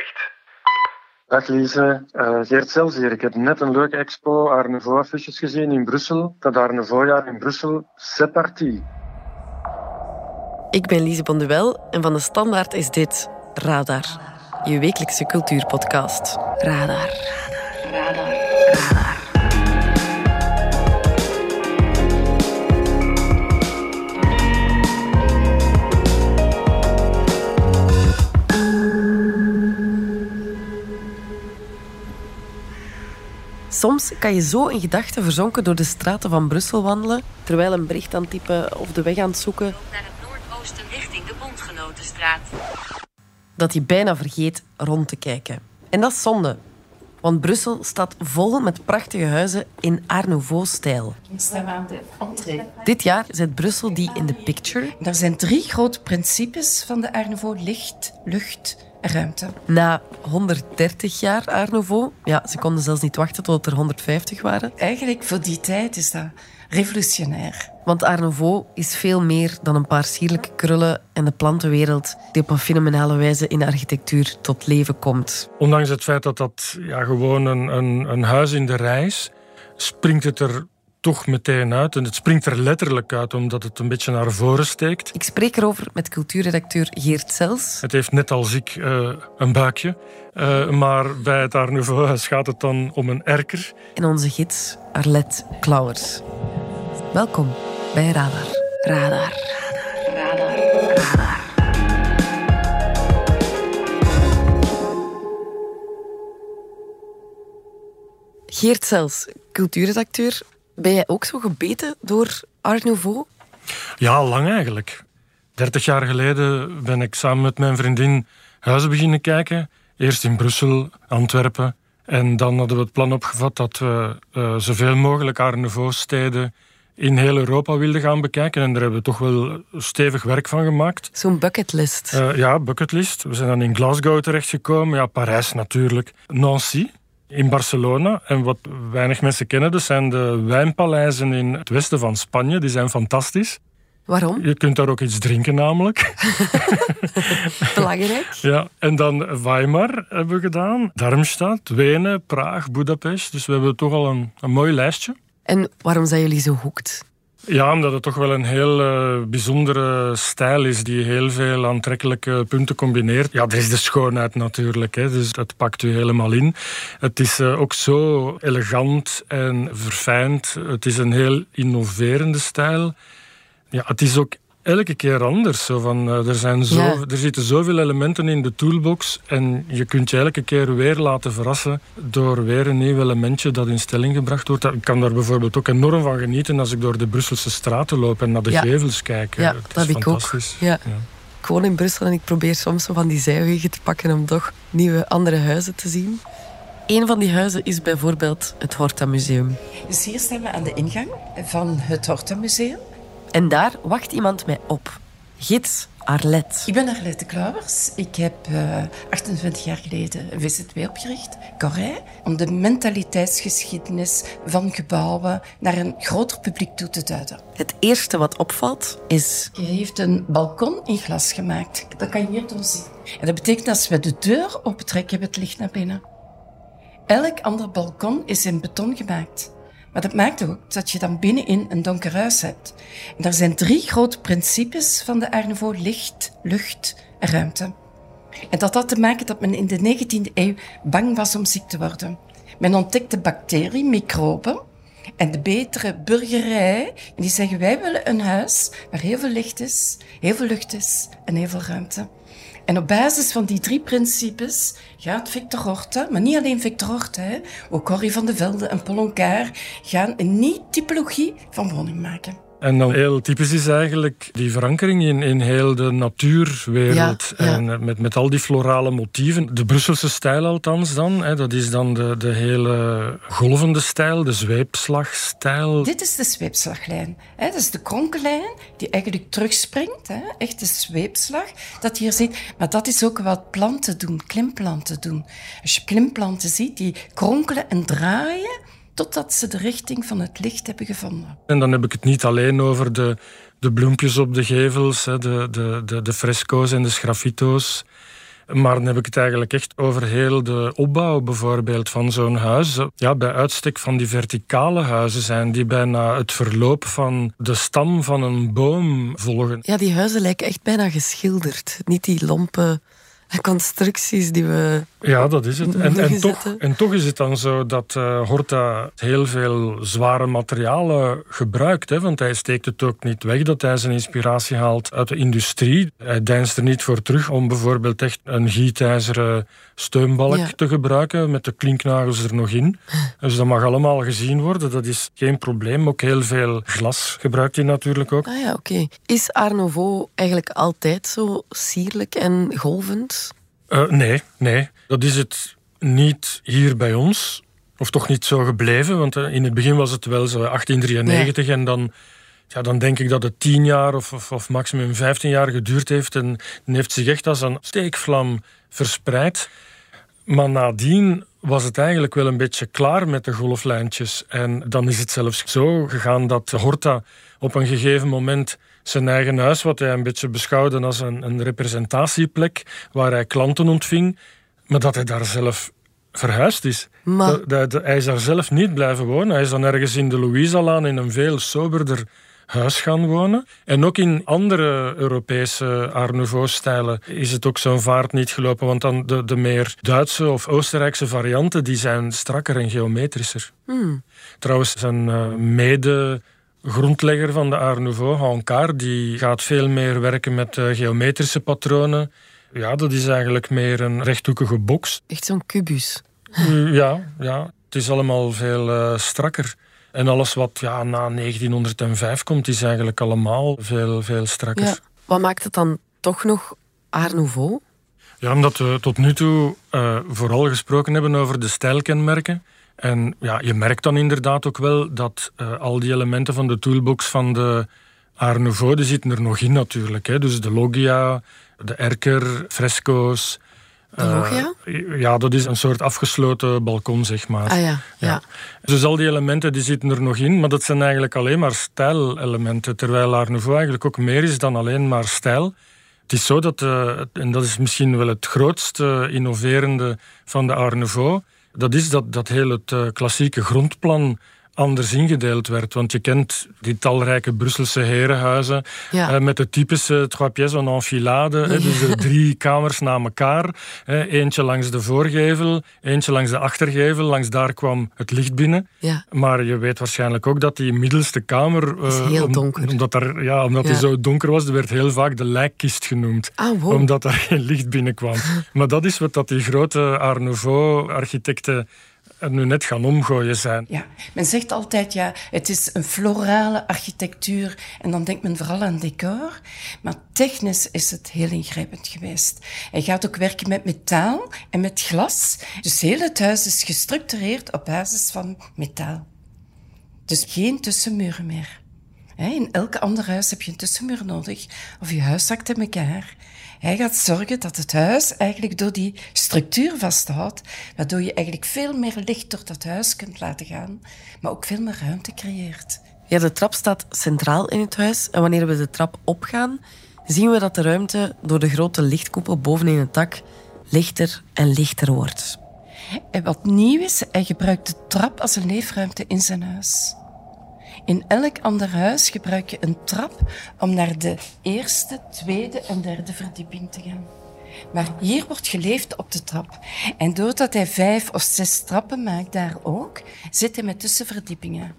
bericht. Dag Lise, uh, Geert Sels hier. Ik heb net een leuke expo Art Nouveau affiches gezien in Brussel. Dat Art Nouveau jaar in Brussel, c'est parti. Ik ben Lise Bonduel en van de Standaard is dit Radar. Je wekelijkse cultuurpodcast. Radar. Soms kan je zo in gedachten verzonken door de straten van Brussel wandelen, terwijl een bericht aan het typen of de weg aan het zoeken. Naar het noordoosten richting de Bondgenotenstraat. Dat je bijna vergeet rond te kijken. En dat is zonde. Want Brussel staat vol met prachtige huizen in Art Nouveau-stijl. Dit jaar zet Brussel die in de picture. Er zijn drie grote principes van de Art Nouveau. Licht, lucht ruimte. Na 130 jaar Art Nouveau, ja, ze konden zelfs niet wachten tot er 150 waren. Eigenlijk voor die tijd is dat revolutionair. Want Art Nouveau is veel meer dan een paar sierlijke krullen en de plantenwereld die op een fenomenale wijze in de architectuur tot leven komt. Ondanks het feit dat dat ja, gewoon een, een, een huis in de reis springt het er toch meteen uit. En het springt er letterlijk uit, omdat het een beetje naar voren steekt. Ik spreek erover met cultuurredacteur Geert Sels. Het heeft net als ik uh, een buikje. Uh, maar bij het Art Nouveau gaat het dan om een erker. En onze gids Arlette Klauwers. Welkom bij Radar. Radar. Radar. Radar. Radar. Geert Sels, cultuurredacteur. Ben jij ook zo gebeten door Art Nouveau? Ja, lang eigenlijk. Dertig jaar geleden ben ik samen met mijn vriendin huizen beginnen kijken. Eerst in Brussel, Antwerpen. En dan hadden we het plan opgevat dat we uh, zoveel mogelijk Art Nouveau-steden in heel Europa wilden gaan bekijken. En daar hebben we toch wel stevig werk van gemaakt. Zo'n bucketlist. Uh, ja, bucketlist. We zijn dan in Glasgow terechtgekomen. Ja, Parijs natuurlijk. Nancy in Barcelona. En wat weinig mensen kennen, dat zijn de wijnpaleizen in het westen van Spanje. Die zijn fantastisch. Waarom? Je kunt daar ook iets drinken, namelijk. Belangrijk. Ja, en dan Weimar hebben we gedaan. Darmstadt, Wenen, Praag, Budapest. Dus we hebben toch al een, een mooi lijstje. En waarom zijn jullie zo hoekt? Ja, omdat het toch wel een heel uh, bijzondere stijl is die heel veel aantrekkelijke punten combineert. Ja, er is de schoonheid natuurlijk, hè, dus dat pakt u helemaal in. Het is uh, ook zo elegant en verfijnd. Het is een heel innoverende stijl. Ja, het is ook elke keer anders. Zo van, uh, er, zijn zo, Ja. er zitten zoveel elementen in de toolbox en je kunt je elke keer weer laten verrassen door weer een nieuw elementje dat in stelling gebracht wordt. Ik kan daar bijvoorbeeld ook enorm van genieten als ik door de Brusselse straten loop en naar de Ja. gevels kijk. Ja, Het dat is heb ik ook. fantastisch. Ja. Ik woon in Brussel en ik probeer soms zo van die zijwegen te pakken om toch nieuwe, andere huizen te zien. Een van die huizen is bijvoorbeeld het Horta Museum. Dus hier staan we aan de ingang van het Horta Museum. En daar wacht iemand mij op. Gids Arlette. Ik ben Arlette Klauwers. Ik heb eh 28 jaar geleden een VZW opgericht, Corrij, om de mentaliteitsgeschiedenis van gebouwen naar een groter publiek toe te duiden. Het eerste wat opvalt is... Je heeft een balkon in glas gemaakt. Dat kan je hier doen zien. En dat betekent als we de deur opentrekken, hebben het licht naar binnen. Elk ander balkon is in beton gemaakt. Maar dat maakt ook dat je dan binnenin een donker huis hebt. En er zijn drie grote principes van de Nouveau. Licht, lucht en ruimte. En dat had te maken dat men in de 19e eeuw bang was om ziek te worden. Men ontdekte bacteriën, microben. En de betere burgerij, die zeggen wij willen een huis waar heel veel licht is, heel veel lucht is en heel veel ruimte. En op basis van die drie principes gaat Victor Horta, maar niet alleen Victor Horta, ook Corrie van de Velde en Paul Oncart gaan een nieuwe typologie van woning maken. En dan heel typisch is eigenlijk die verankering in, in heel de natuurwereld. Ja, ja. En eh, met, met al die florale motieven. De Brusselse stijl althans dan. Hè, dat is dan de, de hele golvende stijl, de zweepslagstijl. Dit is de zweepslaglijn. Hè? Dat is de kronkellijn die eigenlijk terugspringt. Hè? Echt de zweepslag dat je hier ziet. Maar dat is ook wat planten doen, klimplanten doen. Als je klimplanten ziet, die kronkelen en draaien totdat ze de richting van het licht hebben gevonden. En dan heb ik het niet alleen over de, de bloempjes op de gevels, hè, de, de, de, de fresco's en de sgraffito's. Maar dan heb ik het eigenlijk echt over heel de opbouw bijvoorbeeld van zo'n huis. Ja, bij uitstek van die verticale huizen zijn die bijna het verloop van de stam van een boom volgen. Ja, die huizen lijken echt bijna geschilderd. Niet die lompe constructies die we. Ja, dat is het. En, en, toch, en toch is het dan zo dat uh, Horta heel veel zware materialen gebruikt. Hè, want hij steekt het ook niet weg dat hij zijn inspiratie haalt uit de industrie. Hij deinst er niet voor terug om bijvoorbeeld echt een gietijzeren steunbalk te gebruiken met de klinknagels er nog in. Dus dat mag allemaal gezien worden. Dat is geen probleem. Ook heel veel glas gebruikt hij natuurlijk ook. Ah ja, oké. Is Art Nouveau eigenlijk altijd zo sierlijk en golvend? Uh, nee, nee. Dat is het niet hier bij ons. Of toch niet zo gebleven. Want uh, in het begin was het wel zo 1893 en dan... Ja, dan denk ik dat het tien jaar of, of, of, maximum 15 jaar geduurd heeft. En dan heeft zich echt als een steekvlam verspreid. Maar nadien was het eigenlijk wel een beetje klaar met de golflijntjes. En dan is het zelfs zo gegaan dat Horta op een gegeven moment zijn eigen huis, wat hij een beetje beschouwde als een, een representatieplek waar hij klanten ontving, maar dat hij daar zelf verhuisd is. Maar... hij is daar zelf niet blijven wonen. Hij is dan ergens in de Louisalaan in een veel soberder huis gaan wonen. En ook in andere Europese Art Nouveau-stijlen is het ook zo'n vaart niet gelopen. Want dan de, de meer Duitse of Oostenrijkse varianten die zijn strakker en geometrischer. Hmm. Trouwens, zijn uh, mede grondlegger van de Art Nouveau, die gaat veel meer werken met uh, geometrische patronen. Ja, dat is eigenlijk meer een rechthoekige box. Echt zo'n kubus. ja, ja, het is allemaal veel uh, strakker. En alles wat ja, na 1905 komt, is eigenlijk allemaal veel, veel strakker. Ja. Wat maakt het dan toch nog Art Nouveau? Ja, omdat we tot nu toe uh, vooral gesproken hebben over de stijlkenmerken. En ja, je merkt dan inderdaad ook wel dat uh, al die elementen van de toolbox van de Art Nouveau, die zitten er nog in natuurlijk. Hè. Dus de loggia, de erker, fresco's, uh, ja, dat is een soort afgesloten balkon, zeg maar. Ah, ja, ja. Dus al die elementen die zitten er nog in, maar dat zijn eigenlijk alleen maar stijlelementen. Terwijl Art Nouveau eigenlijk ook meer is dan alleen maar stijl. Het is zo dat, uh, en dat is misschien wel het grootste innoverende van de Art Nouveau, dat is dat, dat heel het uh, klassieke grondplan anders ingedeeld werd. Want je kent die talrijke Brusselse herenhuizen ja. uh, met de typische trois pièces en enfilade. dus de drie kamers na elkaar. eentje langs de voorgevel, eentje langs de achtergevel. Langs daar kwam het licht binnen. Ja. Maar je weet waarschijnlijk ook dat die middelste kamer... Uh, is heel om, donker. omdat er, ja, omdat die zo donker was, werd heel vaak de lijkkist genoemd. Ah, Omdat er geen licht binnenkwam. maar dat is wat dat die grote Art Nouveau-architecten er nu net gaan omgooien zijn. Ja, men zegt altijd, ja, het is een florale architectuur en dan denkt men vooral aan decor. Maar technisch is het heel ingrijpend geweest. Hij gaat ook werken met metaal en met glas. Dus heel het huis is gestructureerd op basis van metaal. Dus geen tussenmuren meer. In elk ander huis heb je een tussenmuur nodig, of je huis zakt in elkaar. Hij gaat zorgen dat het huis eigenlijk door die structuur vasthoudt, waardoor je eigenlijk veel meer licht door dat huis kunt laten gaan, maar ook veel meer ruimte creëert. Ja, de trap staat centraal in het huis en wanneer we de trap opgaan, zien we dat de ruimte door de grote lichtkoepel bovenin het dak lichter en lichter wordt. En wat nieuw is, hij gebruikt de trap als een leefruimte in zijn huis. In elk ander huis gebruik je een trap om naar de eerste, tweede en derde verdieping te gaan. Maar hier wordt geleefd op de trap. En doordat hij vijf of zes trappen maakt daar ook, zit hij met tussenverdiepingen.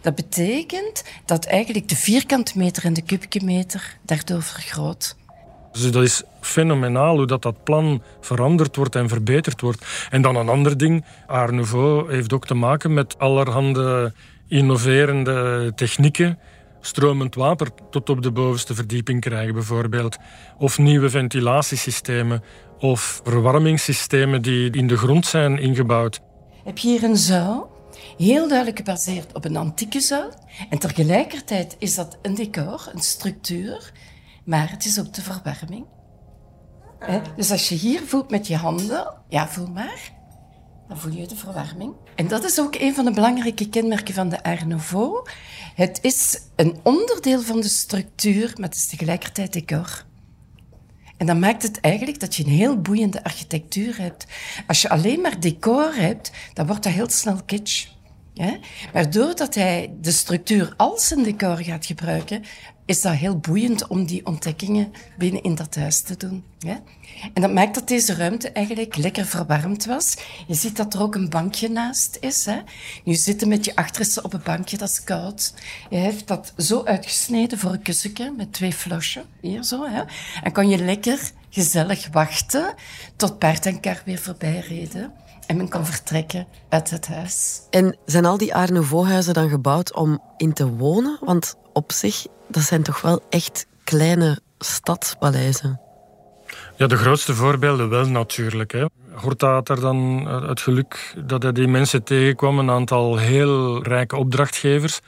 Dat betekent dat eigenlijk de vierkante meter en de kubieke meter daardoor vergroot. Dus dat is fenomenaal hoe dat, dat plan veranderd wordt en verbeterd wordt. En dan een ander ding, Art Nouveau heeft ook te maken met allerhande innoverende technieken stromend water tot op de bovenste verdieping krijgen, bijvoorbeeld. Of nieuwe ventilatiesystemen of verwarmingssystemen die in de grond zijn ingebouwd. Heb je hier een zuil? Heel duidelijk gebaseerd op een antieke zuil. En tegelijkertijd is dat een decor, een structuur, maar het is ook de verwarming. Dus als je hier voelt met je handen, ja, voel maar voel je de verwarming. En dat is ook een van de belangrijke kenmerken van de Art Nouveau. Het is een onderdeel van de structuur, maar het is tegelijkertijd decor. En dan maakt het eigenlijk dat je een heel boeiende architectuur hebt. Als je alleen maar decor hebt, dan wordt dat heel snel kitsch. Ja? Maar doordat hij de structuur als een decor gaat gebruiken, is dat heel boeiend om die ontdekkingen binnen in dat huis te doen. En dat maakt dat deze ruimte eigenlijk lekker verwarmd was. Je ziet dat er ook een bankje naast is. Hè? Nu zitten met je achterste op een bankje, dat is koud. Je heeft dat zo uitgesneden voor een kussentje met twee flosjes. Hier zo. Hè? En kan je lekker gezellig wachten tot paard en kar weer voorbij reden en men kan vertrekken uit het huis. En zijn al die Art Nouveau-huizen dan gebouwd om in te wonen? Want op zich, dat zijn toch wel echt kleine stadspaleizen. Ja, de grootste voorbeelden wel natuurlijk. Hè. Horta had er dan het geluk dat hij die mensen tegenkwam, een aantal heel rijke opdrachtgevers.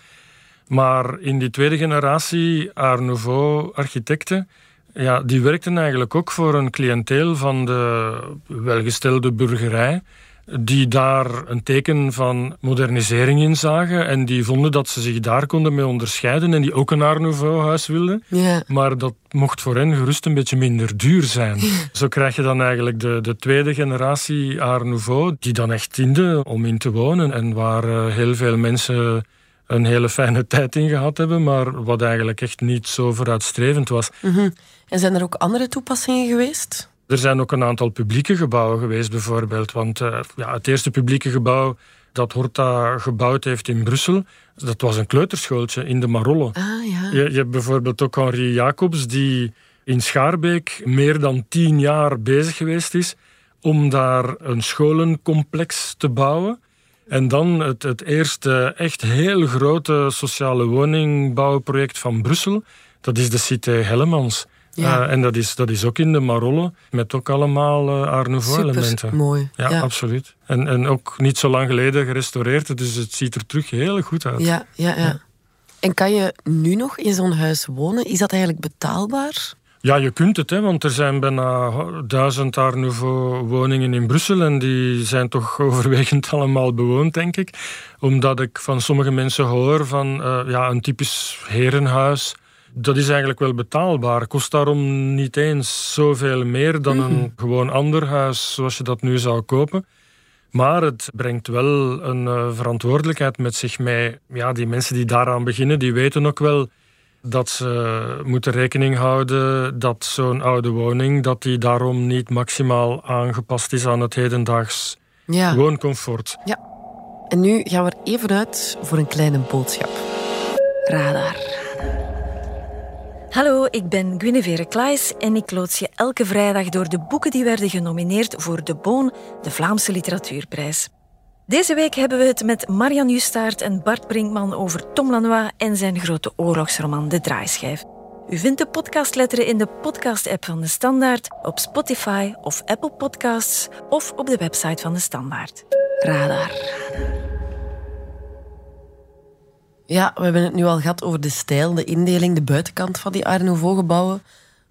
Maar in die tweede generatie Art Nouveau-architecten, ja, die werkten eigenlijk ook voor een cliënteel van de welgestelde burgerij die daar een teken van modernisering in zagen en die vonden dat ze zich daar konden mee onderscheiden en die ook een Art Nouveau huis wilden. Ja. Maar dat mocht voor hen gerust een beetje minder duur zijn. Zo krijg je dan eigenlijk de, de tweede generatie Art Nouveau die dan echt diende om in te wonen en waar eh, heel veel mensen een hele fijne tijd in gehad hebben, maar wat eigenlijk echt niet zo vooruitstrevend was. Mhm. En zijn er ook andere toepassingen geweest? Er zijn ook een aantal publieke gebouwen geweest, bijvoorbeeld. Want uh, ja, het eerste publieke gebouw dat Horta gebouwd heeft in Brussel, dat was een kleuterschooltje in de Marolle. Ah, ja. je, je hebt bijvoorbeeld ook Henri Jacobs, die in Schaarbeek meer dan tien jaar bezig geweest is om daar een scholencomplex te bouwen. En dan het, het eerste echt heel grote sociale woningbouwproject van Brussel, dat is de Cité Hellemans. Ja. Uh, en dat is, dat is ook in de Marolle, met ook allemaal uh, Art Nouveau-elementen. Super mooi. Ja, ja. absoluut. En, en ook niet zo lang geleden gerestaureerd, dus het ziet er terug heel goed uit. Ja, ja, ja. Ja. En kan je nu nog in zo'n huis wonen? Is dat eigenlijk betaalbaar? Ja, je kunt het, hè, want er zijn bijna duizend Art Nouveau woningen in Brussel en die zijn toch overwegend allemaal bewoond, denk ik. Omdat ik van sommige mensen hoor van uh, ja, een typisch herenhuis, dat is eigenlijk wel betaalbaar. Kost daarom niet eens zoveel meer dan een gewoon ander huis zoals je dat nu zou kopen. Maar het brengt wel een uh, verantwoordelijkheid met zich mee. Ja, die mensen die daaraan beginnen, die weten ook wel dat ze moeten rekening houden dat zo'n oude woning dat die daarom niet maximaal aangepast is aan het hedendaags Ja. wooncomfort. ja. En nu gaan we er even uit voor een kleine boodschap. Radar. Hallo, ik ben Guinevere Klaes en ik loods je elke vrijdag door de boeken die werden genomineerd voor de Boon, de Vlaamse Literatuurprijs. Deze week hebben we het met Marian Justaert en Bart Brinkman over Tom Lanois en zijn grote oorlogsroman De Draaischijf. U vindt de podcastletteren in de podcast-app van De Standaard, op Spotify of Apple Podcasts of op de website van De Standaard. Radar. Ja, we hebben het nu al gehad over de stijl, de indeling, de buitenkant van die Art Nouveau-gebouwen.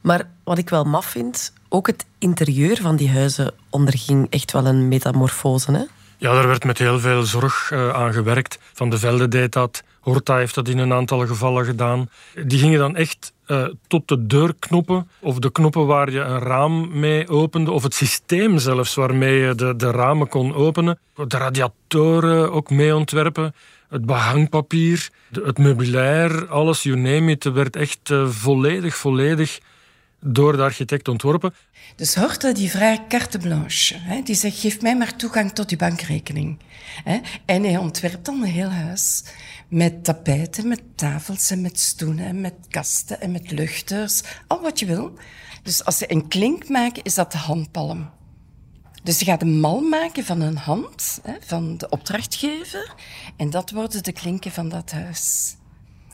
Maar wat ik wel maf vind, ook het interieur van die huizen onderging echt wel een metamorfose. Hè? Ja, daar werd met heel veel zorg uh, aan gewerkt. Van de Velde deed dat, Horta heeft dat in een aantal gevallen gedaan. Die gingen dan echt uh, tot de deurknoppen of de knoppen waar je een raam mee opende of het systeem zelfs waarmee je de, de ramen kon openen. De radiatoren ook mee ontwerpen, het behangpapier, het meubilair, alles, you name it, werd echt uh, volledig, volledig door de architect ontworpen. Dus Horta die vraagt carte blanche. Hè? Die zegt, geef mij maar toegang tot uw bankrekening. Hè? En hij ontwerpt dan een heel huis. Met tapijten, met tafels en met stoelen en met kasten en met luchters. Al wat je wil. Dus als ze een klink maken, is dat de handpalm. Dus je gaat een mal maken van een hand, hè, van de opdrachtgever. En dat worden de klinken van dat huis.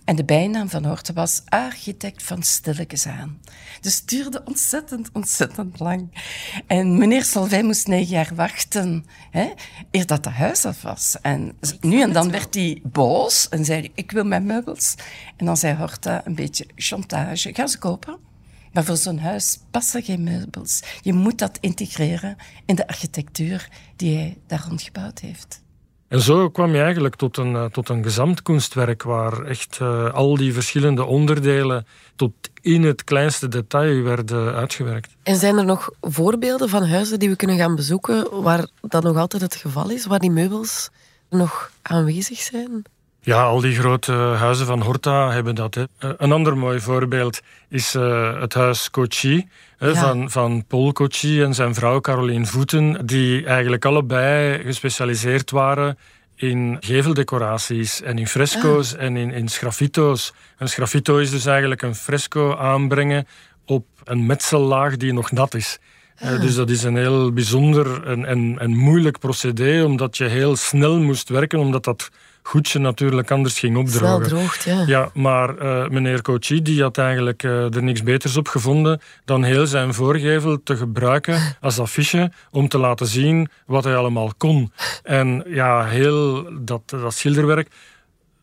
En de bijnaam van Horten was architect van stilletjes aan. Dus het duurde ontzettend, ontzettend lang. En meneer Salvijn moest negen jaar wachten, hè, eer dat het huis af was. En nu en dan werd hij boos en zei ik wil mijn meubels. En dan zei Horta een beetje chantage, ga ze kopen. Maar voor zo'n huis passen geen meubels. Je moet dat integreren in de architectuur die hij daar rond gebouwd heeft. En zo kwam je eigenlijk tot een, uh, tot een gezamtkunstwerk waar echt uh, al die verschillende onderdelen tot in het kleinste detail werden uitgewerkt. En zijn er nog voorbeelden van huizen die we kunnen gaan bezoeken waar dat nog altijd het geval is, waar die meubels nog aanwezig zijn? Ja, al die grote huizen van Horta hebben dat. Hè. Eh, een ander mooi voorbeeld is uh, het huis Cochi ja. van, van Paul Cochi en zijn vrouw Caroline Voeten, die eigenlijk allebei gespecialiseerd waren in geveldecoraties en in fresco's ah. en in, in sgraffito's. Een sgraffito is dus eigenlijk een fresco aanbrengen op een metsellaag die nog nat is. Uh, dus dat is een heel bijzonder en, en, en moeilijk procedé, omdat je heel snel moest werken, omdat dat goedje natuurlijk anders ging opdrogen. droogt, ja. Ja, maar uh, meneer Cochi die had eigenlijk uh, er niks beters op gevonden dan heel zijn voorgevel te gebruiken als affiche om te laten zien wat hij allemaal kon. En ja, heel dat, dat schilderwerk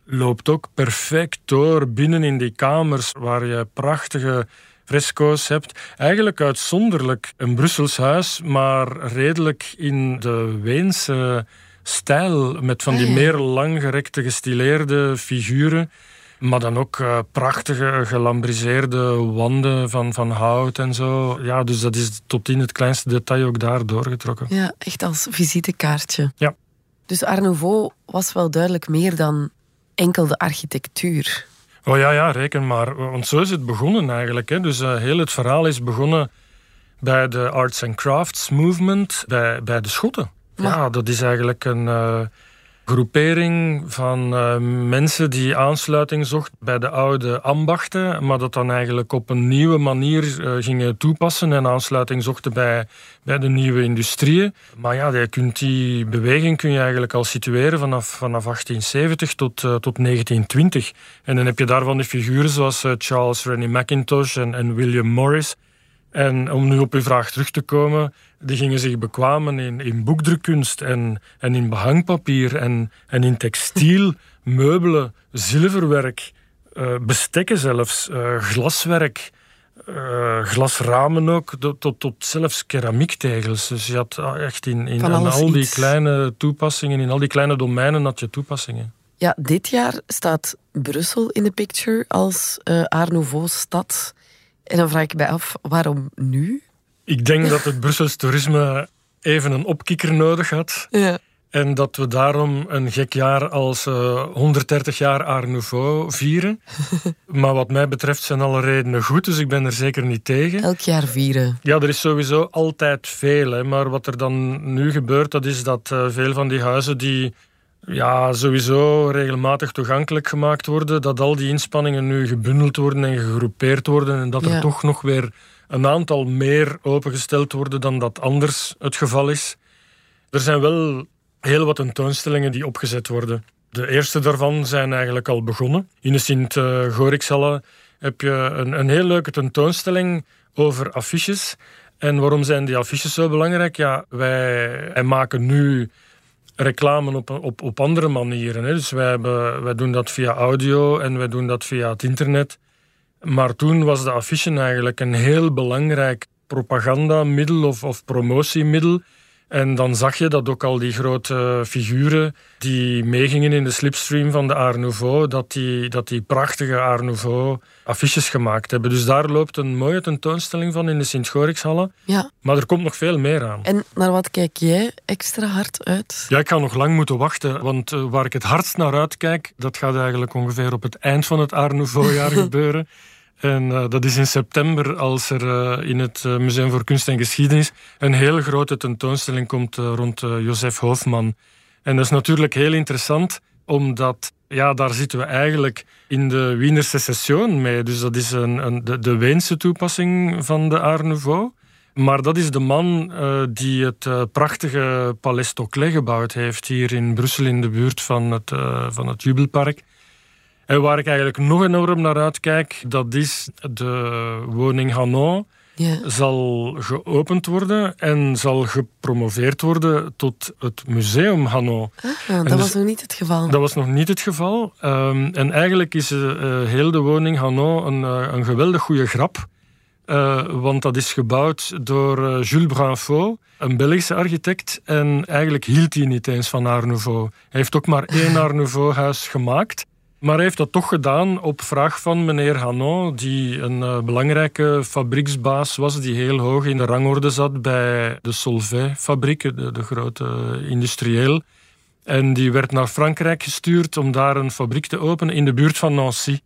loopt ook perfect door binnen in die kamers waar je prachtige fresco's hebt. Eigenlijk uitzonderlijk een Brussels huis, maar redelijk in de Weense stijl. Met van die ah, meer langgerekte, gestileerde figuren. Maar dan ook uh, prachtige gelambriseerde wanden van, van hout en zo. Ja, dus dat is tot in het kleinste detail ook daar doorgetrokken. Ja, echt als visitekaartje. Ja. Dus Art Nouveau was wel duidelijk meer dan enkel de architectuur. Oh ja, ja, reken maar. Want zo is het begonnen eigenlijk. Hè. Dus uh, heel het verhaal is begonnen bij de Arts and Crafts Movement, bij, bij de Schotten. Ja, dat is eigenlijk een uh, groepering van uh, mensen die aansluiting zocht bij de oude ambachten, maar dat dan eigenlijk op een nieuwe manier uh, gingen toepassen en aansluiting zochten bij, bij de nieuwe industrieën. Maar ja, je kunt die beweging kun je eigenlijk al situeren vanaf, vanaf 1870 tot, tot 1920. En dan heb je daarvan de figuren zoals Charles Rennie Mackintosh en, en William Morris. En om nu op uw vraag terug te komen, die gingen zich bekwamen in, in boekdrukkunst en, en in behangpapier en, en in textiel, meubelen, zilverwerk, uh, bestekken zelfs, uh, glaswerk, uh, glasramen ook, tot, tot zelfs keramiektegels. Dus je had echt in, in, in al die kleine toepassingen, in al die kleine domeinen had je toepassingen. Ja, dit jaar staat Brussel in de picture als Art Nouveau-stad. En dan vraag ik mij af, waarom nu? Ik denk dat het Brussels toerisme even een opkikker nodig had. Ja. En dat we daarom een gek jaar als uh, eh, 130 jaar Art Nouveau vieren. maar wat mij betreft zijn alle redenen goed, dus ik ben er zeker niet tegen. Elk jaar vieren. Ja, er is sowieso altijd veel. Hè. Maar wat er dan nu gebeurt, dat is dat uh, veel van die huizen die ja, sowieso regelmatig toegankelijk gemaakt worden, dat al die inspanningen nu gebundeld worden en gegroepeerd worden en dat er toch nog weer een aantal meer opengesteld worden dan dat anders het geval is. Er zijn wel heel wat tentoonstellingen die opgezet worden. De eerste daarvan zijn eigenlijk al begonnen. In de Sint-Gorixhalle heb je een, een heel leuke tentoonstelling over affiches. En waarom zijn die affiches zo belangrijk? Ja, wij maken nu reclame op, op, op andere manieren. Hè. Dus wij, hebben, wij doen dat via audio en wij doen dat via het internet. Maar toen was de affiche eigenlijk een heel belangrijk propagandamiddel of, of promotiemiddel. En dan zag je dat ook al die grote figuren die meegingen in de slipstream van de Art Nouveau, dat die, dat die prachtige Art Nouveau affiches gemaakt hebben. Dus daar loopt een mooie tentoonstelling van in de Sint-Gorixhalle. Ja. Maar er komt nog veel meer aan. En naar wat kijk jij extra hard uit? Ja, ik ga nog lang moeten wachten, want eh, waar ik het hardst naar uitkijk, dat gaat eigenlijk ongeveer op het eind van het Art Nouveau-jaar gebeuren. En uh, dat is in september als er uh, in het Museum voor Kunst en Geschiedenis een heel grote tentoonstelling komt rond Josef Hofman. En dat is natuurlijk heel interessant, omdat ja, daar zitten we eigenlijk in de Wiener Secession mee. Dus dat is een, een, de, de Weense toepassing van de Art Nouveau. Maar dat is de man die het prachtige Palais Toclet gebouwd heeft hier in Brussel in de buurt van het, van het Jubelpark. En waar ik eigenlijk nog enorm naar uitkijk, dat is de woning Hanon ja. zal geopend worden en zal gepromoveerd worden tot het museum Hanno. Ah, dat dus, was nog niet het geval. Dat was nog niet het geval. Um, en eigenlijk is uh, heel de woning Hanno een, uh, een geweldig goede grap. Uh, want dat is gebouwd door Jules Brunfaux, een Belgische architect. En eigenlijk hield hij niet eens van Art Nouveau. Hij heeft ook maar één Art Nouveau-huis gemaakt. Maar hij heeft dat toch gedaan op vraag van meneer Hanon, die een uh, belangrijke fabrieksbaas was, die heel hoog in de rangorde zat bij de Solvay-fabriek, de, grote industrieel. En die werd naar Frankrijk gestuurd om daar een fabriek te openen in de buurt van Nancy.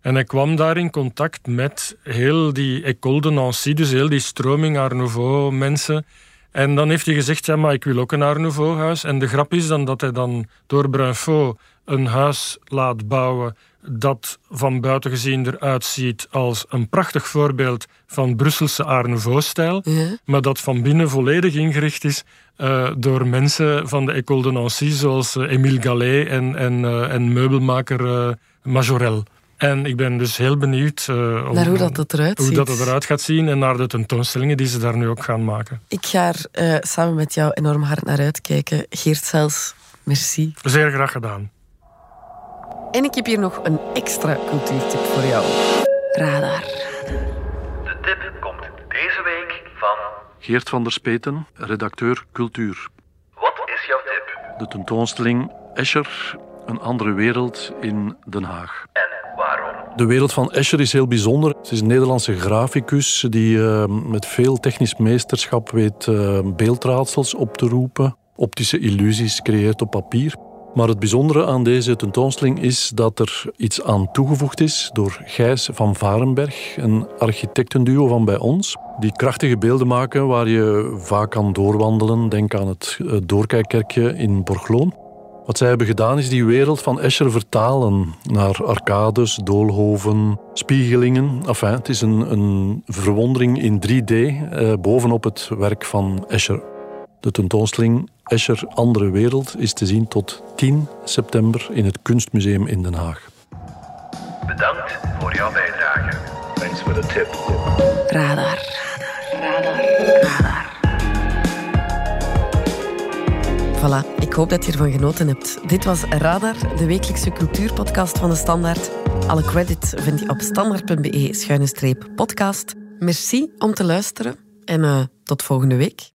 En hij kwam daar in contact met heel die École de Nancy, dus heel die stroming Art Nouveau mensen. En dan heeft hij gezegd, ja, maar ik wil ook een Art Nouveau huis. En de grap is dan dat hij dan door Brunfaux een huis laat bouwen dat van buiten gezien eruit ziet als een prachtig voorbeeld van Brusselse Art Nouveau-stijl, maar dat van binnen volledig ingericht is uh, door mensen van de École de Nancy, zoals uh, Émile Gallet en, en, uh, en meubelmaker Majorel. En ik ben dus heel benieuwd naar hoe dat, het eruit, hoe ziet. dat het eruit gaat zien en naar de tentoonstellingen die ze daar nu ook gaan maken. Ik ga er samen met jou enorm hard naar uitkijken. Geert Zels, merci. Zeer graag gedaan. En ik heb hier nog een extra cultuurtip voor jou. Radar. De tip komt deze week van... Geert van der Speten, redacteur cultuur. Wat is jouw tip? De tentoonstelling Escher, een andere wereld in Den Haag. En waarom? De wereld van Escher is heel bijzonder. Het is een Nederlandse graficus die uh, met veel technisch meesterschap weet uh, beeldraadsels op te roepen, optische illusies creëert op papier. Maar het bijzondere aan deze tentoonstelling is dat er iets aan toegevoegd is door Gijs van Varenberg, een architectenduo van bij ons, die krachtige beelden maken waar je vaak kan doorwandelen. Denk aan het doorkijkkerkje in Borgloon. Wat zij hebben gedaan is die wereld van Escher vertalen naar arcades, doolhoven, spiegelingen. Enfin, het is een, een verwondering in 3D eh, bovenop het werk van Escher. De tentoonstelling Escher Andere Wereld is te zien tot 10 september in het Kunstmuseum in Den Haag. Bedankt voor jouw bijdrage. Thanks for the tip. Radar. Radar. Radar. Voilà, ik hoop dat je ervan genoten hebt. Dit was Radar, de wekelijkse cultuurpodcast van de Standaard. Alle credits vind je op standaard.be-podcast. Merci om te luisteren en uh, tot volgende week.